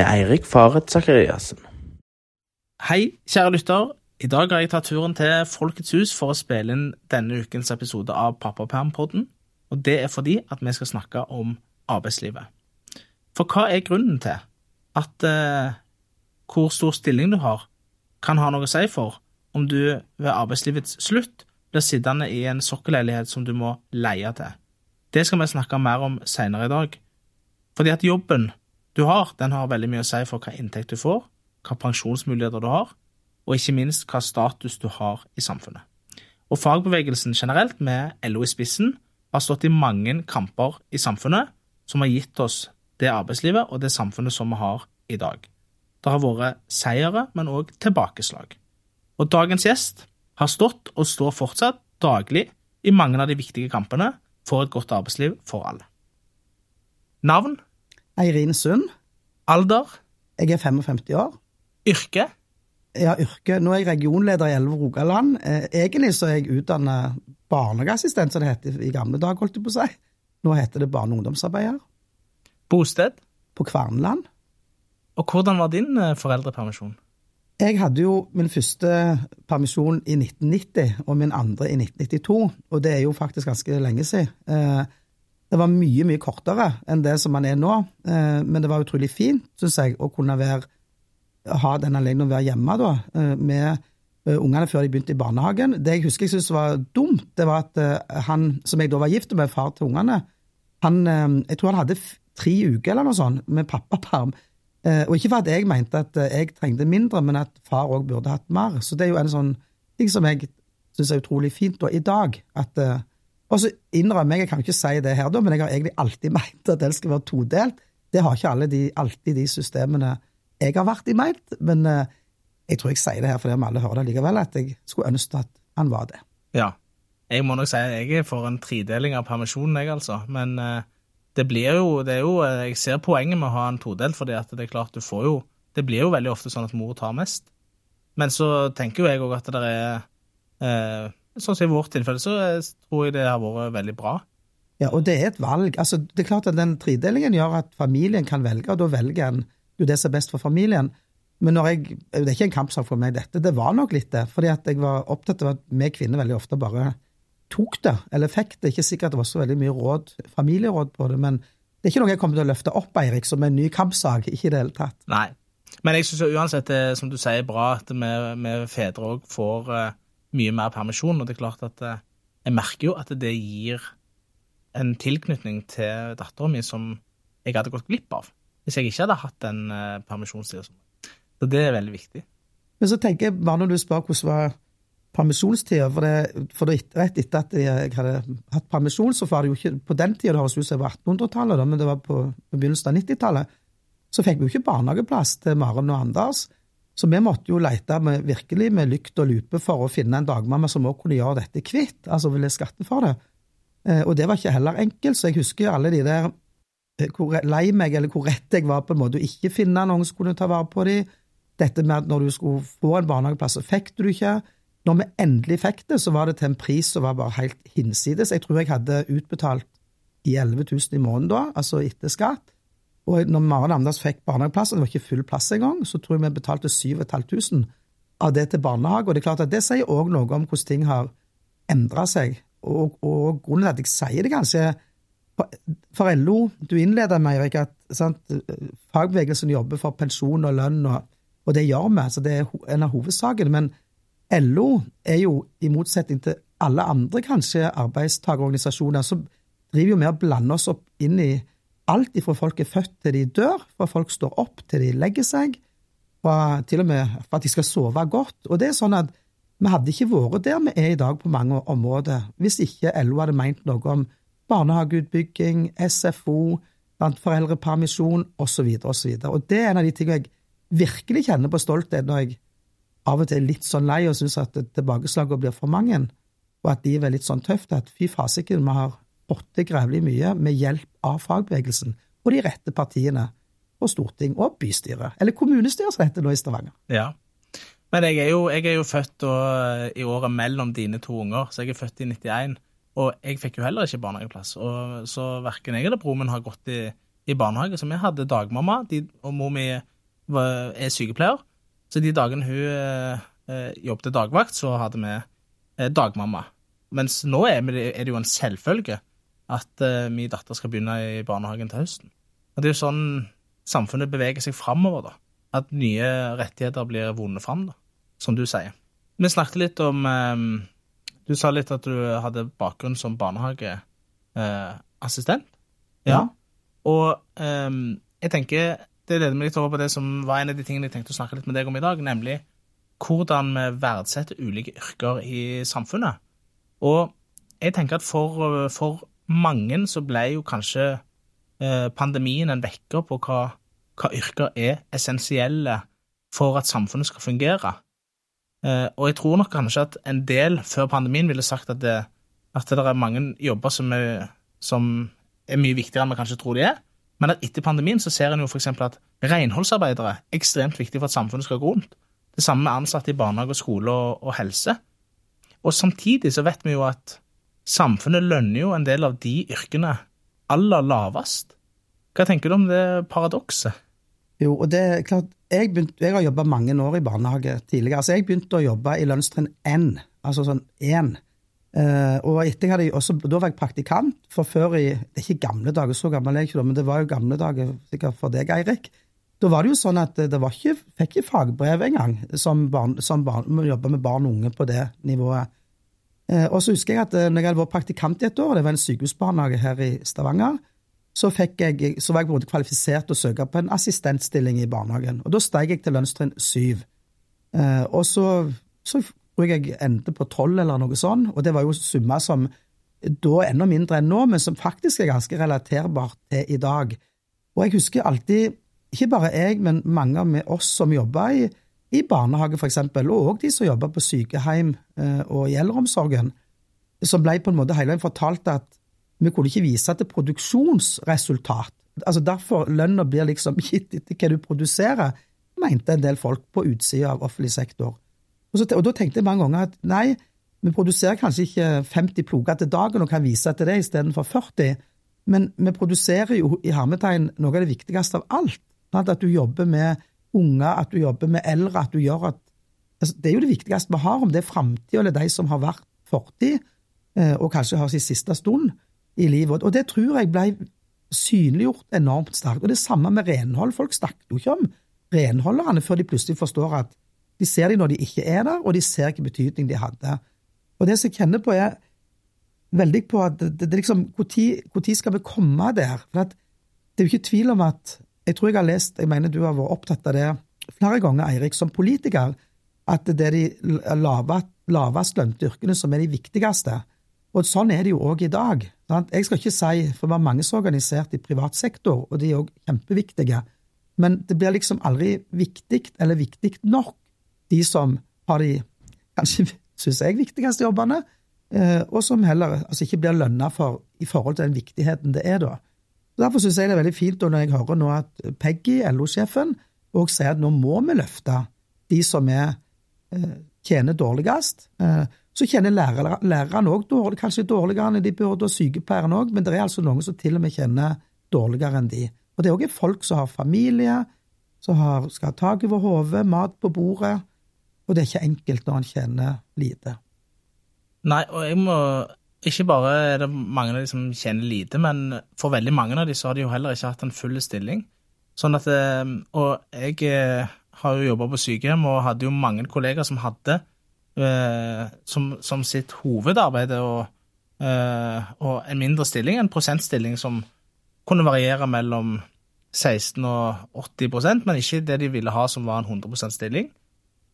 med Eirik Faret Sakariassen. Hei, kjære lytter. I dag har jeg tatt turen til Folkets hus for å spille inn denne ukens episode av Pappapermpodden. Og det er fordi at vi skal snakke om arbeidslivet. For hva er grunnen til at eh, hvor stor stilling du har, kan ha noe å si for om du ved arbeidslivets slutt blir sittende i en sokkelleilighet som du må leie til? Det skal vi snakke mer om senere i dag. Fordi at jobben du har, den har veldig mye å si for hva inntekt du får, hva pensjonsmuligheter du har, og ikke minst hva status du har i samfunnet. Og fagbevegelsen generelt, med LO i spissen, har stått i mange kamper i samfunnet som har gitt oss det arbeidslivet og det samfunnet som vi har i dag. Det har vært seire, men òg tilbakeslag. Og dagens gjest har stått og står fortsatt daglig i mange av de viktige kampene for et godt arbeidsliv for alle. Navn? Eirin Sund. Alder? Jeg er 55 år. Yrke? Ja, yrke. Nå er jeg regionleder i Elve Rogaland. Eh, egentlig så er jeg utdannet barnehageassistent, som det het i gamle dager, holdt jeg på å si. Nå heter det barne- og ungdomsarbeider. Bosted? På Kvarneland. Og hvordan var din eh, foreldrepermisjon? Jeg hadde jo min første permisjon i 1990, og min andre i 1992. Og det er jo faktisk ganske lenge siden. Eh, det var mye, mye kortere enn det som man er nå, men det var utrolig fint, syns jeg, å kunne være ha den anledningen å være hjemme da, eh, med eh, ungene før de begynte i barnehagen. Det jeg husker jeg syntes var dumt, det var at eh, han som jeg da var gift med, far til ungene, han, jeg tror han hadde tre uker eller noe sånt med pappaperm. Og ikke for at jeg mente at jeg trengte mindre, men at far òg burde hatt mer. Så det er jo en sånn ting som jeg syns er utrolig fint da, i dag. at og så innrømmer jeg, jeg kan ikke si det her, da, men jeg har egentlig alltid meint at det skal være todelt. Det har ikke de, alltid de systemene jeg har vært i meint, men uh, jeg tror jeg sier det her fordi om alle hører det likevel, at jeg skulle ønske at han var det. Ja. Jeg må nok si at jeg er for en tredeling av permisjonen, jeg, altså. Men uh, det blir jo, det jo uh, Jeg ser poenget med å ha en todelt, fordi at det er klart du får jo Det blir jo veldig ofte sånn at mor tar mest. Men så tenker jo jeg òg at det er Sånn som i vårt tilfelle, så tror jeg det har vært veldig bra. Ja, og det er et valg. Altså, det er klart at Den tredelingen gjør at familien kan velge, og da velger en jo det som er best for familien. Men når jeg, det er ikke en kampsak for meg, dette. Det var nok litt det. fordi at jeg var opptatt av at vi kvinner veldig ofte bare tok det, eller fikk det. Ikke sikkert det var så veldig mye råd, familieråd på det, men det er ikke noe jeg kommer til å løfte opp, Eirik, som en ny kampsak. Ikke i det hele tatt. Nei. Men jeg syns uansett det som du sier, bra at vi, vi fedre òg får uh, mye mer permisjon. Og det er klart at uh, jeg merker jo at det gir en tilknytning til dattera mi som jeg hadde gått glipp av hvis jeg ikke hadde hatt den uh, permisjonstida. Så det er veldig viktig. Men så tenker jeg, bare når du spør hvordan var permisjonstida, for, det, for det, rett etter at jeg hadde hatt permisjon, så var det jo ikke på den tida, det høres ut som det var 1800-tallet, men det var på, på begynnelsen av 90-tallet, så fikk vi jo ikke barnehageplass til Maren og Anders. Så vi måtte jo lete med, virkelig med lykt og lupe for å finne en dagmamma som også kunne gjøre dette kvitt, altså ville skatte for det. Eh, og det var ikke heller enkelt, så jeg husker alle de der Eh, hvor lei meg, eller hvor rett jeg var på en måte å ikke finne noen som kunne ta vare på dem. Dette med at når du skulle få en barnehageplass, så fikk du ikke. Når vi endelig fikk det, så var det til en pris som var bare helt hinsides. Jeg tror jeg hadde utbetalt i 11 000 i måneden da, altså etter skatt. Og når Maren Amdals fikk barnehageplass, og det var ikke full plass engang, så tror jeg vi betalte 7500 av det til barnehage. Og det er klart at det sier òg noe om hvordan ting har endra seg. Og, og, grunnen til at jeg sier det kanskje for LO, du innleder med, Erik, at sant, fagbevegelsen jobber for pensjon og lønn, og, og det gjør vi. så Det er en av hovedsakene. Men LO er jo, i motsetning til alle andre kanskje arbeidstakerorganisasjoner, så driver jo vi og blander oss opp inn i alt fra folk er født til de dør, fra folk står opp til de legger seg, fra, til og med for at de skal sove godt. Og det er sånn at vi hadde ikke vært der vi er i dag på mange områder, hvis ikke LO hadde meint noe om barnehageutbygging, SFO, foreldrepermisjon osv. osv. Og det er en av de tingene jeg virkelig kjenner på stolthet når jeg av og til er litt sånn lei og syns at tilbakeslagene blir for mange, og at de er litt sånn tøft at fy fasiken, vi har fått til grevlig mye med hjelp av fagbevegelsen og de rette partiene og storting og bystyre, eller kommunestyre som heter nå i Stavanger. Ja, men jeg er jo, jeg er jo født da, i året mellom dine to unger, så jeg er født i 91. Og jeg fikk jo heller ikke barnehageplass. Og, så verken jeg eller broren min har gått i, i barnehage, så vi hadde dagmamma, de, og mor mi er sykepleier. Så de dagene hun eh, eh jobbet dagvakt, så hadde vi eh, dagmamma. Mens nå er, er, det jo en selvfølge at eh, min datter skal begynne i barnehagen til høsten. Og det er jo sånn samfunnet beveger seg framover, da. At nye rettigheter blir vunnet fram, da, som du sier. Vi snakket litt om eh, Du sa litt at du hadde bakgrunn som barnehageassistent. Eh, ja. Og eh, jeg tenker Det leder meg litt over på det som var en av de tingene jeg tenkte å snakke litt med deg om i dag, nemlig hvordan vi verdsetter ulike yrker i samfunnet. Og jeg tenker at for, for mange så ble jo kanskje eh, pandemien en vekker på hva, hva yrker er essensielle for at samfunnet skal fungere. Eh, og jeg tror nok kanskje at en del før pandemien ville sagt at det, at det er mange jobber som er, som er mye viktigere enn vi kanskje tror de er. Men at etter pandemien så ser en jo f.eks. at renholdsarbeidere er ekstremt viktig for at samfunnet skal gå rundt. Det samme med ansatte i barnehage, og skole og, og helse. Og samtidig så vet vi jo at samfunnet lønner jo en del av de yrkene aller lavest. Hva tenker du om det paradokset? Jo, og det er klart, jeg, begynt, jeg har jobba mange år i barnehage tidligere. Altså, jeg begynte å jobbe i lønnstrinn N, altså sånn én. Uh, og etter jeg også, Da var jeg praktikant, for før i Det er ikke gamle dager, så gammel er jeg ikke, men det var jo gamle dager sikkert for deg, Eirik. Da var det jo sånn at det var ikke, fikk ikke fagbrev engang som, barn, som barn, jobba med barn og unge på det nivået. Uh, og så husker jeg at uh, når jeg hadde vært praktikant i et år, det var en sykehusbarnehage her i Stavanger, så, jeg, så var jeg både kvalifisert til å søke på en assistentstilling i barnehagen. Og da steg jeg til lønnstrinn syv. og så, så tror jeg jeg på tolv eller noe sånt, og det var jo summer som da enda mindre enn nå, men som faktisk er ganske relaterbart til i dag. Og jeg husker alltid, ikke bare jeg, men mange av oss som jobba i, i, barnehage f.eks., og òg de som jobber på sykehjem eh, og i eldreomsorgen, som ble på en måte hele veien fortalt at vi kunne ikke vise til produksjonsresultat. Altså Derfor lønna blir liksom gitt etter hva du produserer, mente en del folk på utsida av offentlig sektor. Og, så, og, da tenkte jeg mange ganger at nei, vi produserer kanskje ikke 50 ploger til dagen og kan vise til det istedenfor 40, men vi produserer jo i hermetegn noe av det viktigste av alt. At du jobber med unger, at du jobber med eldre, at du gjør at altså, Det er jo det viktigste vi har, om det er framtida eller de som har vært fortid, eh, og kanskje har sin siste stund i livet. Og det tror jeg ble synliggjort enormt sterkt. Og det samme med renhold. Folk snakker jo ikke om renholderne før de plutselig forstår at de ser dem når de ikke er der, og de ser hvilken betydning de hadde. Og det som jeg kjenner på, er veldig på at det, det liksom Når skal vi komme der? For det er jo ikke tvil om at Jeg tror jeg har lest, jeg mener du har vært opptatt av det flere ganger, Eirik, som politiker, at det er de lavest lønte yrkene som er de viktigste. Og sånn er det jo òg i dag. Sant? Jeg skal ikke si, for det var mange som er organisert i privat sektor, og de er òg kjempeviktige, men det blir liksom aldri viktig eller viktig nok de som har de kanskje, syns jeg, viktigste jobbene, eh, og som heller altså ikke blir lønna for i forhold til den viktigheten det er da. Derfor syns jeg det er veldig fint når jeg hører nå at Peggy, LO-sjefen, òg sier at nå må vi løfte de som er, eh, tjener dårligst. Eh, så kjenner lærerne òg dårlig, kanskje dårligere enn de burde, og sykepleierne òg, men det er altså noen som til og med kjenner dårligere enn de. Og det er òg folk som har familie, som har, skal ha tak over hodet, mat på bordet, og det er ikke enkelt når en tjener lite. Nei, og jeg må Ikke bare er det mange av de som tjener lite, men for veldig mange av de så har de jo heller ikke hatt en full stilling. Sånn at eh, Og jeg eh, har jo jobba på sykehjem og hadde jo mange kollegaer som hadde eh, som, som, sitt hovedarbeid og, og en mindre stilling, en prosentstilling som kunne variere mellom 16 og 80% men ikke det de ville ha som var en 100% stilling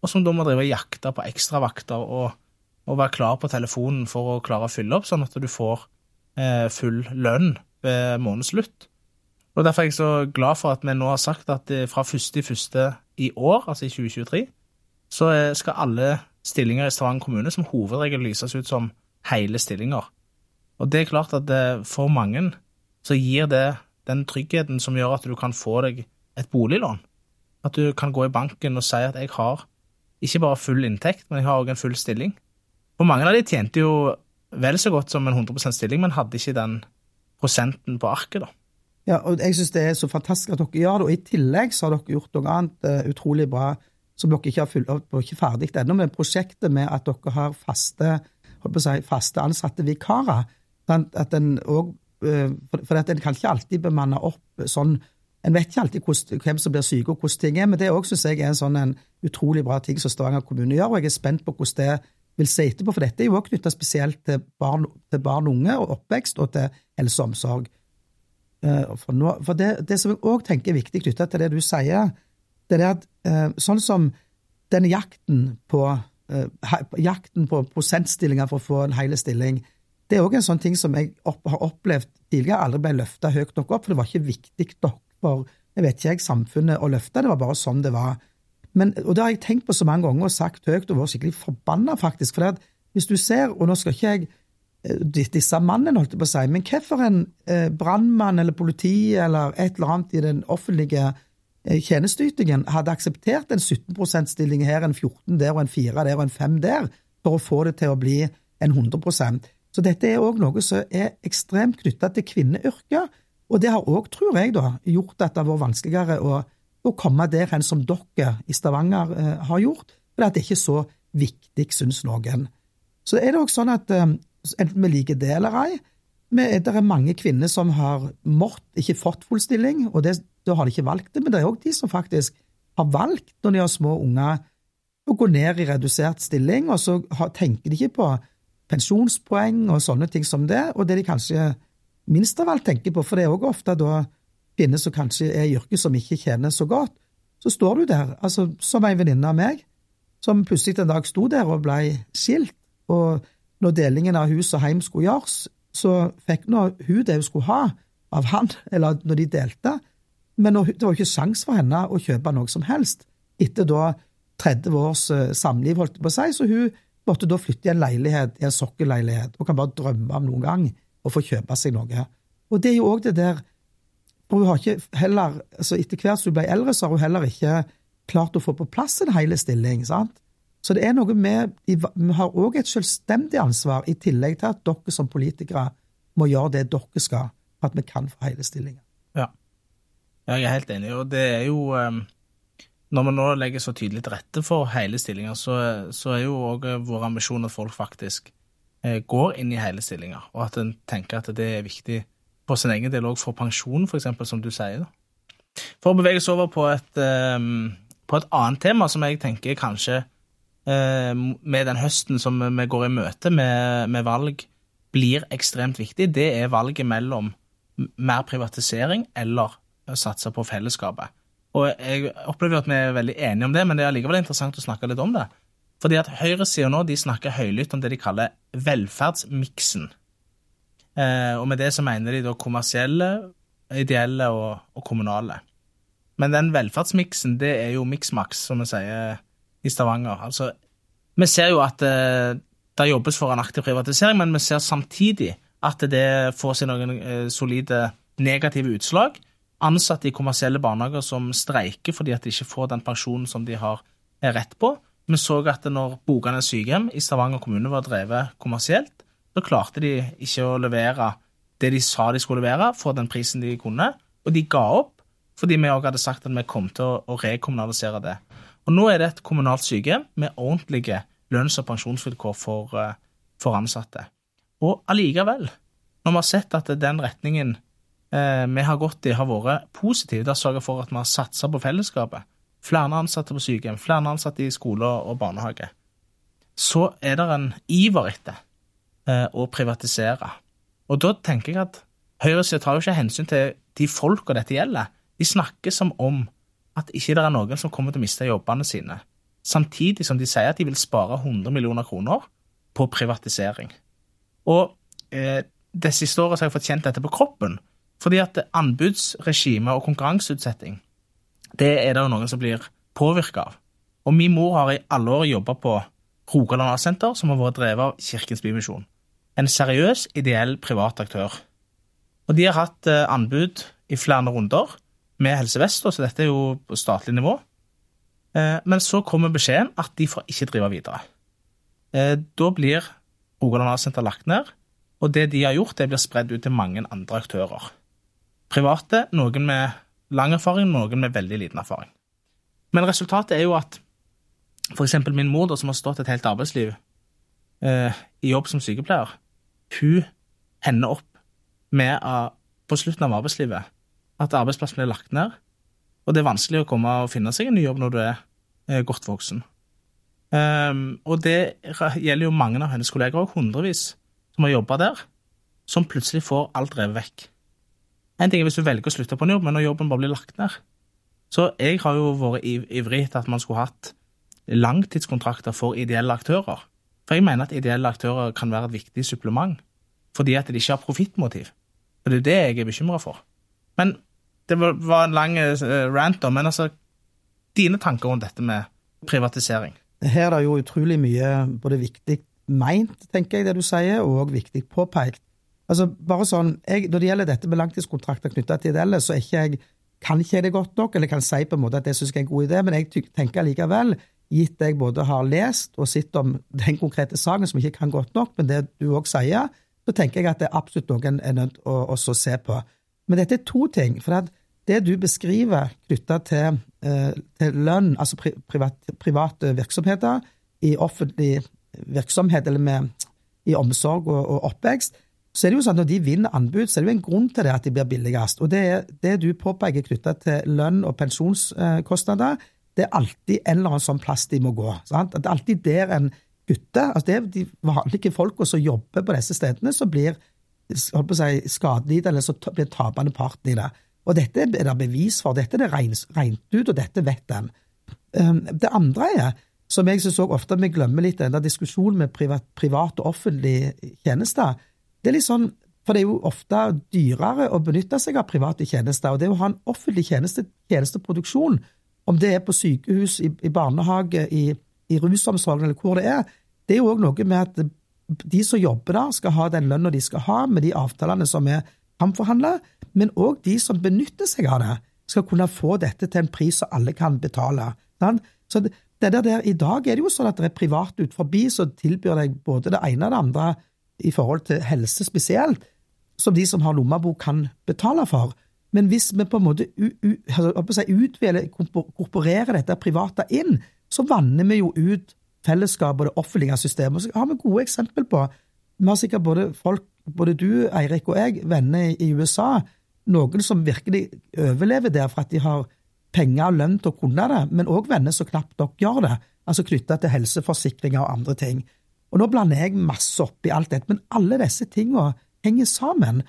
og som da må drive og jakte på ekstravakter og, og være klar på telefonen for å klare å fylle opp, sånn at du får eh, full lønn ved månedsslutt. Og Derfor er jeg så glad for at vi nå har sagt at fra 1.1. i år, altså i 2023, så skal alle stillinger i Stavanger kommune som hovedregel lyses ut som hele stillinger. Og det er klart at for mange så gir det den tryggheten som gjør at du kan få deg et boliglån. At du kan gå i banken og si at jeg har ikke bare full inntekt, men jeg har òg en full stilling. Og mange av de tjente jo vel så godt som en 100% stilling, men hadde ikke den prosenten på arket, da. Ja, og jeg syns det er så fantastisk at dere gjør det. Og i tillegg så har dere gjort noe annet uh, utrolig bra som dere ikke har fulgt opp og ikke ferdig ennå, med prosjektet med at dere har faste, si, faste ansatte vikarer. At den også, uh, for, en kan ikke alltid bemanne opp sånn En vet ikke alltid hvem som blir syke og hvordan ting er, men det òg syns jeg er en sånn en utrolig bra ting som Stavanger kommune gjør, og jeg er spent på hvordan det vil se etterpå, for dette er jo også knytta spesielt til barn, til barn og unge og oppvekst, og til helse og omsorg. Eh, for, nå, for det, det, som jeg òg tenker er viktig knytta til det du sier, det er at eh, sånn som denne jakten på, eh, jakten på prosentstillinger for å få en hel stilling, det er òg en sånn ting som jeg opp, har opplevd tidligere aldri ble løfta høyt nok opp, for det var ikke viktig nok for jeg vet ikke jeg, samfunnet å løfte, det var bare sånn det var. Men, og Det har jeg tenkt på så mange ganger og sagt høyt og vært skikkelig forbanna, faktisk. for hvis du ser, og nå skal ikke jeg Eh, disse mannene, holdt jeg på å si. Men hvorfor en eh, brannmann eller politi eller et eller annet i den offentlige eh, tjenesteytingen hadde akseptert en 17 %-stilling her, en 14 der og en 4 der og en 5 der, for å få det til å bli en 100% Så dette er òg noe som er ekstremt knytta til kvinneyrket, og det har òg, tror jeg, da, gjort at det har vært vanskeligere å, å komme der hen som dere i Stavanger eh, har gjort, for det er ikke så viktig, syns noen. Så er det òg sånn at eh, enten vi liker det eller ei. Det er mange kvinner som har mått, ikke fått full stilling, og det, da har de ikke valgt det. Men det er òg de som faktisk har valgt, når de har små unger, å gå ned i redusert stilling, og så tenker de ikke på pensjonspoeng og sånne ting som det, og det de kanskje minst av alt tenker på, for det er òg ofte da kvinner som kanskje er i yrket som ikke tjener så godt, så står du der, altså som ei venninne av meg, som plutselig en dag sto der og blei skilt, og når delingen av hus og heim skulle gjøres, så fikk nå hun det hun skulle ha av han, eller når de delte, men det var jo ikke sjans for henne å kjøpe noe som helst. Etter da 30 års eh, samliv, holdt det på å si, så hun måtte da flytte i en leilighet, i en sokkelleilighet, og kan bare drømme om noen gang å få kjøpe seg noe. Og det er jo òg det der for hun har ikke heller, altså Etter hvert som hun ble eldre, så har hun heller ikke klart å få på plass en hel stilling. sant? Så det er noe med Vi har òg et selvstendig ansvar, i tillegg til at dere som politikere må gjøre det dere skal for at vi kan få hele stillinger. Ja. Jeg er helt enig, og det er jo ehm, Når vi nå legger så tydelig til rette for hele stillinger, så, så er jo òg vår ambisjon at folk faktisk eh, går inn i hele stillinger, og at en tenker at det er viktig for sin egen del òg for pensjon, f.eks., som du sier. da. For å bevege oss over på et, ehm, på et annet tema som jeg tenker kanskje Eh, med den høsten som vi går i møte med, med, valg, blir ekstremt viktig, det er valget mellom mer privatisering eller å satse på fellesskapet. Og Jeg opplever at vi er veldig enige om det, men det er allikevel interessant å snakke litt om det. Fordi at Høyresida nå de snakker høylytt om det de kaller velferdsmiksen. Eh, og med det så mener de da kommersielle, ideelle og, og kommunale. Men den velferdsmiksen, det er jo miksmaks, som vi sier i Stavanger. Altså, vi ser jo at eh, det jobbes for en aktiv privatisering, men vi ser samtidig at det får seg noen eh, solide negative utslag. Ansatte i kommersielle barnehager som streiker fordi at de ikke får den pensjonen som de har rett på. Vi så at når Boganes sykehjem i Stavanger kommune var drevet kommersielt, så klarte de ikke å levere det de sa de skulle levere, for den prisen de kunne, og de ga opp fordi vi òg hadde sagt at vi kom til å rekommunalisere det. Og nå er det et kommunalt sykehjem med ordentlige lønns- og pensjonsvilkår for, eh, for, ansatte. Og allikevel, når vi har sett at den retningen eh, vi har gått i, har vært positiv, det har sørget for at vi har satsa på fellesskapet, flere ansatte på sykehjem, flere ansatte i skole og barnehage, så er det en iver etter eh, å privatisere. Og da tenker jeg at høyresida tar jo ikke hensyn til de folka dette gjelder. De snakker som om at ikke det er noen som kommer til å miste jobbene sine, samtidig som de sier at de vil spare 100 millioner kroner på privatisering. Og eh, det siste året har jeg fått kjent dette på kroppen, fordi at anbudsregime og konkurranseutsetting, det er det noen som blir påvirka av. Og min mor har i alle år jobba på Rogaland A-senter, som har vært drevet av Kirkens Bymisjon. En seriøs, ideell privat aktør. Og de har hatt eh, anbud i flere runder, med Helse Vest, så dette er jo på statlig nivå. Eh, men så kommer beskjeden at de får ikke drive videre. Eh, da blir Rogaland A-senter lagt ned, og det de har gjort, det blir spredd ut til mange andre aktører. private, noen med lang erfaring, noen med veldig liten erfaring. Men resultatet er jo at eksempel min mor, da, som har stått et helt arbeidsliv eh, i jobb som sykepleier, hun ender opp med på slutten av arbeidslivet at arbeidsplassen blir lagt ned, og det er vanskelig å komme og finne seg en ny jobb når du er eh, godt voksen. Um, og det gjelder jo mange av hennes kolleger òg, hundrevis, som har jobba der, som plutselig får alt revet vekk. En ting er hvis du velger å slutte på en jobb, men når jobben bare blir lagt ned. Så jeg har jo vært ivrig til at man skulle hatt langtidskontrakter for ideelle aktører. For jeg mener at ideelle aktører kan være et viktig supplement, fordi at de ikke har profittmotiv. Og det er det jeg er bekymra for. Men det var en lang eh, rant, da. Men altså, dine tanker om dette med privatisering? Her er det jo utrolig mye både viktig meint, tenker jeg, det du sier, og viktig påpekt. Altså, bare sånn, jeg, Når det gjelder dette med langtidskontrakter knytta til ideelle, så er ikke jeg, kan ikke jeg det godt nok, eller kan si på en måte at det syns jeg er en god idé, men jeg tenker likevel, gitt jeg både har lest og sett om den konkrete saken, som ikke kan godt nok, men det du òg sier, så tenker jeg at det er absolutt noe en er nødt til å, se på. Men dette er to ting. for det du beskriver knytta til, eh, til, lønn, altså privat, private virksomheter i offentlig virksomhet eller med, i omsorg og, og, oppvekst, så er det jo sånn at når de vinner anbud, så er det jo en grunn til det at de blir billigst. Og det, det du påpeker knytta til lønn og pensjonskostnader, det er alltid en eller annen sånn plass de må gå. Sant? Det er alltid der en gutte, altså det er de vanlige folka som jobber på disse stedene, som blir holdt på å si, skadelidende, eller så blir tapende parten i det. Og dette er det bevis for, dette er det regnet ut, og dette vet en. Ehm, det andre er, som jeg syns ofte vi glemmer litt, denne diskusjonen med privat, privat og offentlige tjenester. Det er litt sånn, for det er jo ofte dyrere å benytte seg av private tjenester, og det å ha en offentlig tjeneste, tjenesteproduksjon, om det er på sykehus, i, i barnehage, i, i rusomsorgen eller hvor det er, det er jo òg noe med at de som jobber der, skal ha den lønna de skal ha, med de avtalene som er framforhandla, men òg de som benytter seg av det, skal kunne få dette til en pris som alle kan betale. Så det, der, der, I dag er det jo sånn at det er private ut forbi som tilbyr deg både det ene og det andre i forhold til helse spesielt, som de som har lommebok kan betale for. Men hvis vi på en måte altså, utvelger, korporerer dette private inn, så vanner vi jo ut fellesskapet og det offentlige systemet. Så har vi gode eksempel på Vi har sikkert både folk, både du, Eirik og jeg, venner i USA noen som virkelig overlever der for at de har penger og lønn til å kunne det, men òg venner som knapt nok gjør det, altså knytta til helseforsikringer og andre ting. Og Nå blander jeg masse opp i alt dette, men alle disse tingene henger sammen.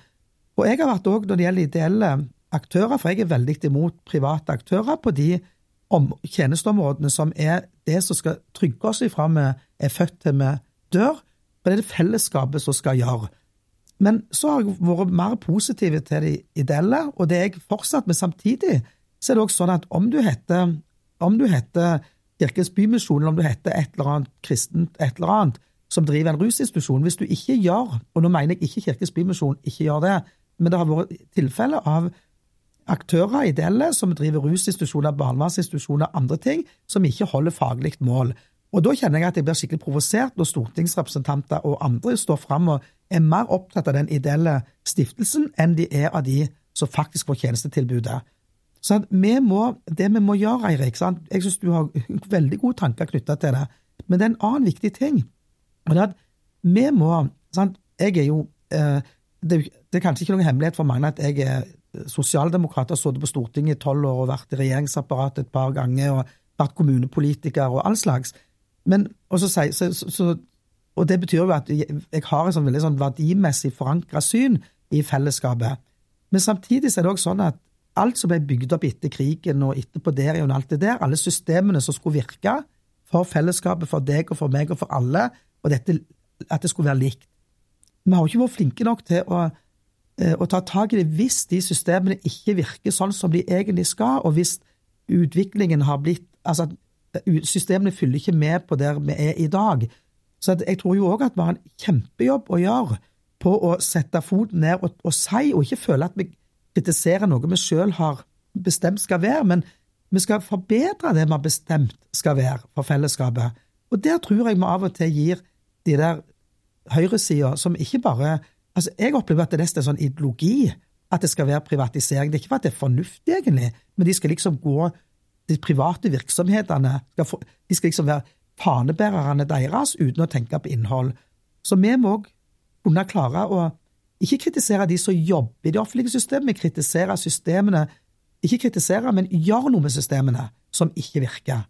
Og jeg har vært òg, når det gjelder ideelle aktører, for jeg er veldig imot private aktører på de tjenesteområdene som er det som skal trygge oss ifra vi er født til vi dør, for det er det fellesskapet som skal gjøre. Men så har jeg vært mer positiv til de ideelle, og det er jeg fortsatt. Men samtidig så er det også sånn at om du heter, om du heter Kirkens Bymisjon, eller om du heter et eller annet kristent et eller annet, som driver en rusinstitusjon, hvis du ikke gjør, og nå mener jeg ikke Kirkens Bymisjon ikke gjør det, men det har vært tilfeller av aktører ideelle som driver rusinstitusjoner, barnevernsinstitusjoner, andre ting, som ikke holder faglig mål. Og Da kjenner jeg at jeg blir skikkelig provosert når stortingsrepresentanter og andre står fram og er mer opptatt av den ideelle stiftelsen enn de er av de som faktisk får tjenestetilbudet. Så vi må, Det vi må gjøre, Eirik? Jeg synes du har veldig gode tanker knytta til det, men det er en annen viktig ting. og det er at Vi må sant? Jeg er jo eh, det, er kanskje ikke noen hemmelighet for mange at jeg er sosialdemokrat, har sittet på Stortinget i tolv år og vært i regjeringsapparatet et par ganger og vært kommunepolitiker og all slags. Men, så, så, så, og det betyr jo at jeg har et sånn veldig sånn verdimessig forankra syn i fellesskapet. Men samtidig er det også sånn at alt som ble bygd opp etter krigen og etterpå der og alt det der, alle systemene som skulle virke for fellesskapet, for deg og for meg og for alle, og dette, at det skulle være likt. Vi har jo ikke vært flinke nok til å, eh, å ta tak i det hvis de systemene ikke virker sånn som de egentlig skal, og hvis utviklingen har blitt Altså at systemene fyller ikke med på der vi er i dag. Så jeg tror jo òg at vi har en kjempejobb å gjøre på å sette foten ned og, og si, og ikke føle at vi kritiserer noe vi sjøl har bestemt skal være, men vi skal forbedre det vi har bestemt skal være for fellesskapet. Og der tror jeg vi av og til gir de der høyresida som ikke bare Altså, jeg opplever at det nesten er sånn ideologi at det skal være privatisering. Det er ikke for at det er fornuftig, egentlig, men de skal liksom gå De private virksomhetene de skal liksom være fanebærerne deres uten å tenke på innhold. Så vi må òg kunne klare å ikke kritisere de som jobber i det offentlige systemet, kritisere systemene. Ikke kritisere, men gjøre noe med systemene som ikke virker.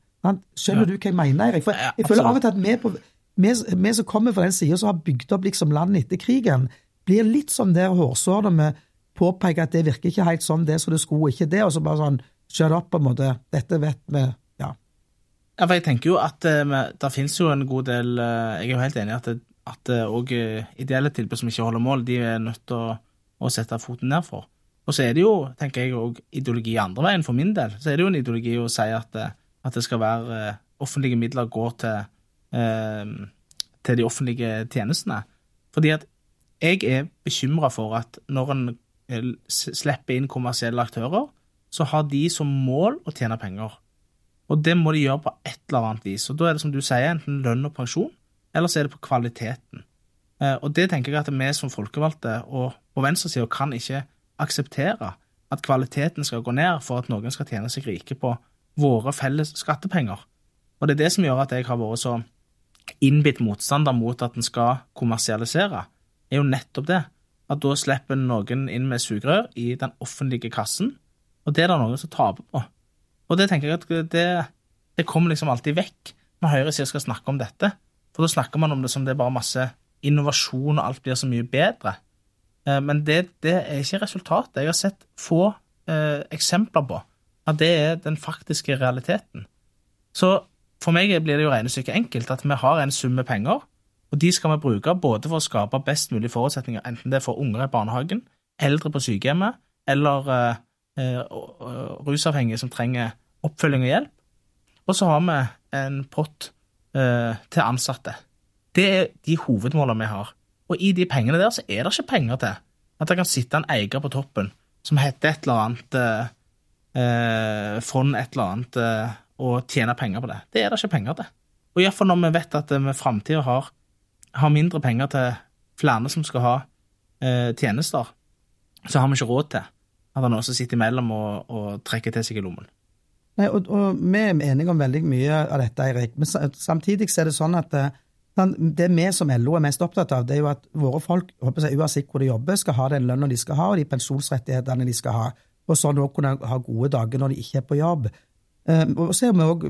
Skjønner ja. du hva jeg mener, Erik? For jeg føler av og til at vi, på, vi, vi som kommer fra den sida som har bygd opp liksom landet etter krigen, blir litt som det hårsåret med påpeke at det virker ikke helt sånn det som det skulle, ikke det, og så bare sånn shut up, på en måte. Dette vet vi, ja. Ja, for jeg tenker jo at uh, det finnes jo en god del uh, Jeg er jo helt enig i at at òg uh, ideelle tilbud som ikke holder mål, de er nødt til å, å sette foten ned for. Og så er det jo, tenker jeg, òg ideologi andre veien for min del. Så er det jo en ideologi å si at, at det skal være offentlige midler går til, til de offentlige tjenestene. Fordi at jeg er bekymra for at når en slipper inn kommersielle aktører, så har de som mål å tjene penger. Og det må de gjøre på et eller annet vis. Og da er det som du sier, enten lønn og pensjon, eller så er det på kvaliteten. Eh, og det tenker jeg at vi som folkevalgte og på venstresida kan ikke akseptere at kvaliteten skal gå ned for at noen skal tjene seg rike på våre felles skattepenger. Og det er det som gjør at jeg har vært så innbitt motstander mot at en skal kommersialisere, er jo nettopp det at da slipper noen inn med sugerør i den offentlige kassen, og det er det noen som taper på. Og det tenker jeg at det, det kommer liksom alltid vekk når høyresida skal snakke om dette, for da snakker man om det som det er bare masse innovasjon, og alt blir så mye bedre. Eh, men det, det er ikke resultatet. Jeg har sett få eh, eksempler på at det er den faktiske realiteten. Så for meg blir det jo regnestykket enkelt, at vi har en sum med penger, og de skal vi bruke både for å skape best mulig forutsetninger, enten det er for unger i barnehagen, eldre på sykehjemmet eller eh, eh, rusavhengige som trenger oppfølging og hjelp. Og så har vi en pott eh, til ansatte. Det er de hovedmålene vi har. Og i de pengene der så er det ikke penger til at det kan sitte en eier på toppen som heter et eller annet eh, eh fond, et eller annet, eh, og tjene penger på det. Det er det ikke penger til. Og iallfall når vi vet at vi i framtida har har mindre penger til flere som skal ha eh, tjenester, så har vi ikke råd til at han også sitter imellom og, og trekker til seg i lommen. Nei, og, og, Vi er enige om veldig mye av dette, Eirik. Men samtidig er det sånn at eh, det vi som LO er mest opptatt av, det er jo at våre folk, jeg, uansett hvor de jobber, skal ha den lønna de skal ha, og de pensjonsrettighetene de skal ha. Og sånn òg kunne ha gode dager når de ikke er på jobb. Um, og så er vi òg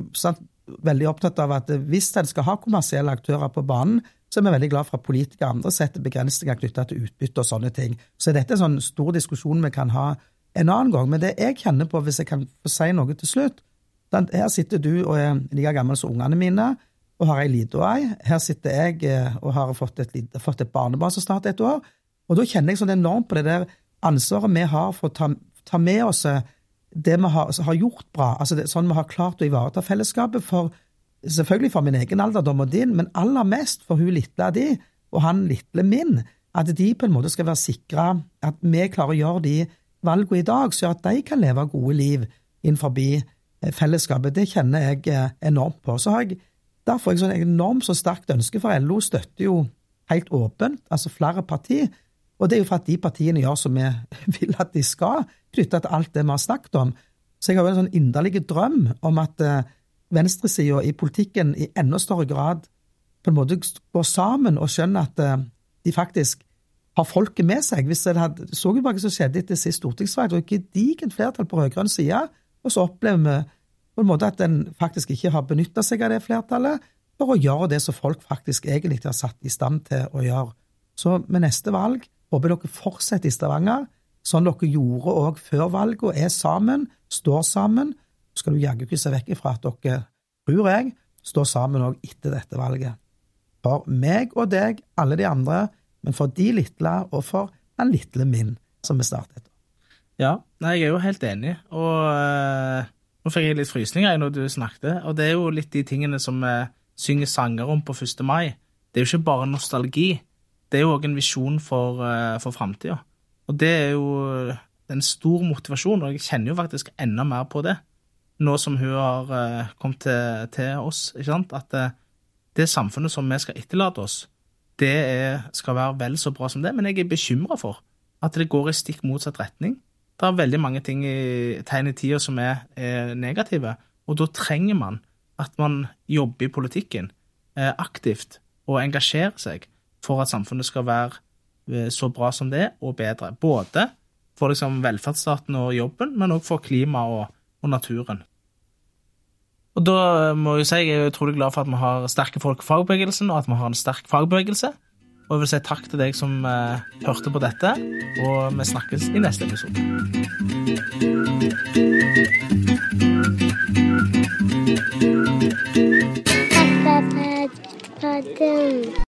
veldig opptatt av at hvis en skal ha kommersielle aktører på banen, så er vi veldig glad for at politikere andre setter begrensninger knyttet til utbytte og sånne ting. Så dette er en sånn stor diskusjon vi kan ha en annen gang. Men det jeg kjenner på, hvis jeg kan få si noe til slutt Her sitter du og er like gammel som ungene mine og har ei lita ei. Her sitter jeg eh, og har fått et, fått et barnebarn som snart et år. Og da kjenner jeg sånn enormt på det der ansvaret vi har for å ta, ta med oss eh, det vi har, har gjort bra, altså det, sånn vi har klart å ivareta fellesskapet. for selvfølgelig for min egen alderdom og din, men aller mest for hun lille de, og han lille min, at de på en måte skal være sikra at vi klarer å gjøre de valgene i dag, så at de kan leve gode liv innenfor eh, fellesskapet. Det kjenner jeg eh, enormt på. Så har jeg derfor jeg sånn enormt så sterkt ønske, for LO støtter jo helt åpent, altså flere partier, og det er jo for at de partiene gjør som vi vil at de skal, knytta til alt det vi har snakket om. Så jeg har jo en sånn inderlig drøm om at uh, venstresida i politikken i enda større grad på en måte går sammen og skjønner at uh, de faktisk har folket med seg. Hvis jeg hadde, så jo hva som skjedde etter sist stortingsvalg, det var gedigent flertall på rød-grønn side, og så opplever vi på en måte at en faktisk ikke har benytta seg av det flertallet for å gjøre det som folk faktisk egentlig har satt i stand til å gjøre. Så med neste valg håper dere fortsetter i Stavanger, sånn dere gjorde òg før valget, og er sammen, står sammen. Så skal du jaggu ikke se vekk ifra at dere, tror jeg, står sammen òg etter dette valget. For meg og deg, alle de andre, men for de lille og for den lille min, som vi startet. Ja, nei, jeg er jo helt enig, og øh, nå fikk jeg litt frysninger når du snakket, og det er jo litt de tingene som vi synger sanger om på 1. mai. Det er jo ikke bare nostalgi, det er jo òg en visjon for, øh, for framtida. Og det er jo en stor motivasjon, og jeg kjenner jo faktisk enda mer på det nå som hun har uh, kommet til, til, oss, at uh, det samfunnet som vi skal etterlate oss, det er, skal være vel så bra som det, men jeg er bekymra for at det går i stikk motsatt retning. Det er veldig mange ting i tegn i tida som er, er negative, og da trenger man at man jobber i politikken eh, aktivt og engasjerer seg for at samfunnet skal være eh, så bra som det er, og bedre. Både for liksom velferdsstaten og jobben, men òg for klimaet og, og naturen. Og da må jeg si jeg er utrolig glad for at vi har sterke folk i fagbevegelsen, og at vi har en sterk fagbevegelse. Og jeg vil si takk til deg som eh, hørte på dette, og vi snakkes i neste episode. Pappa,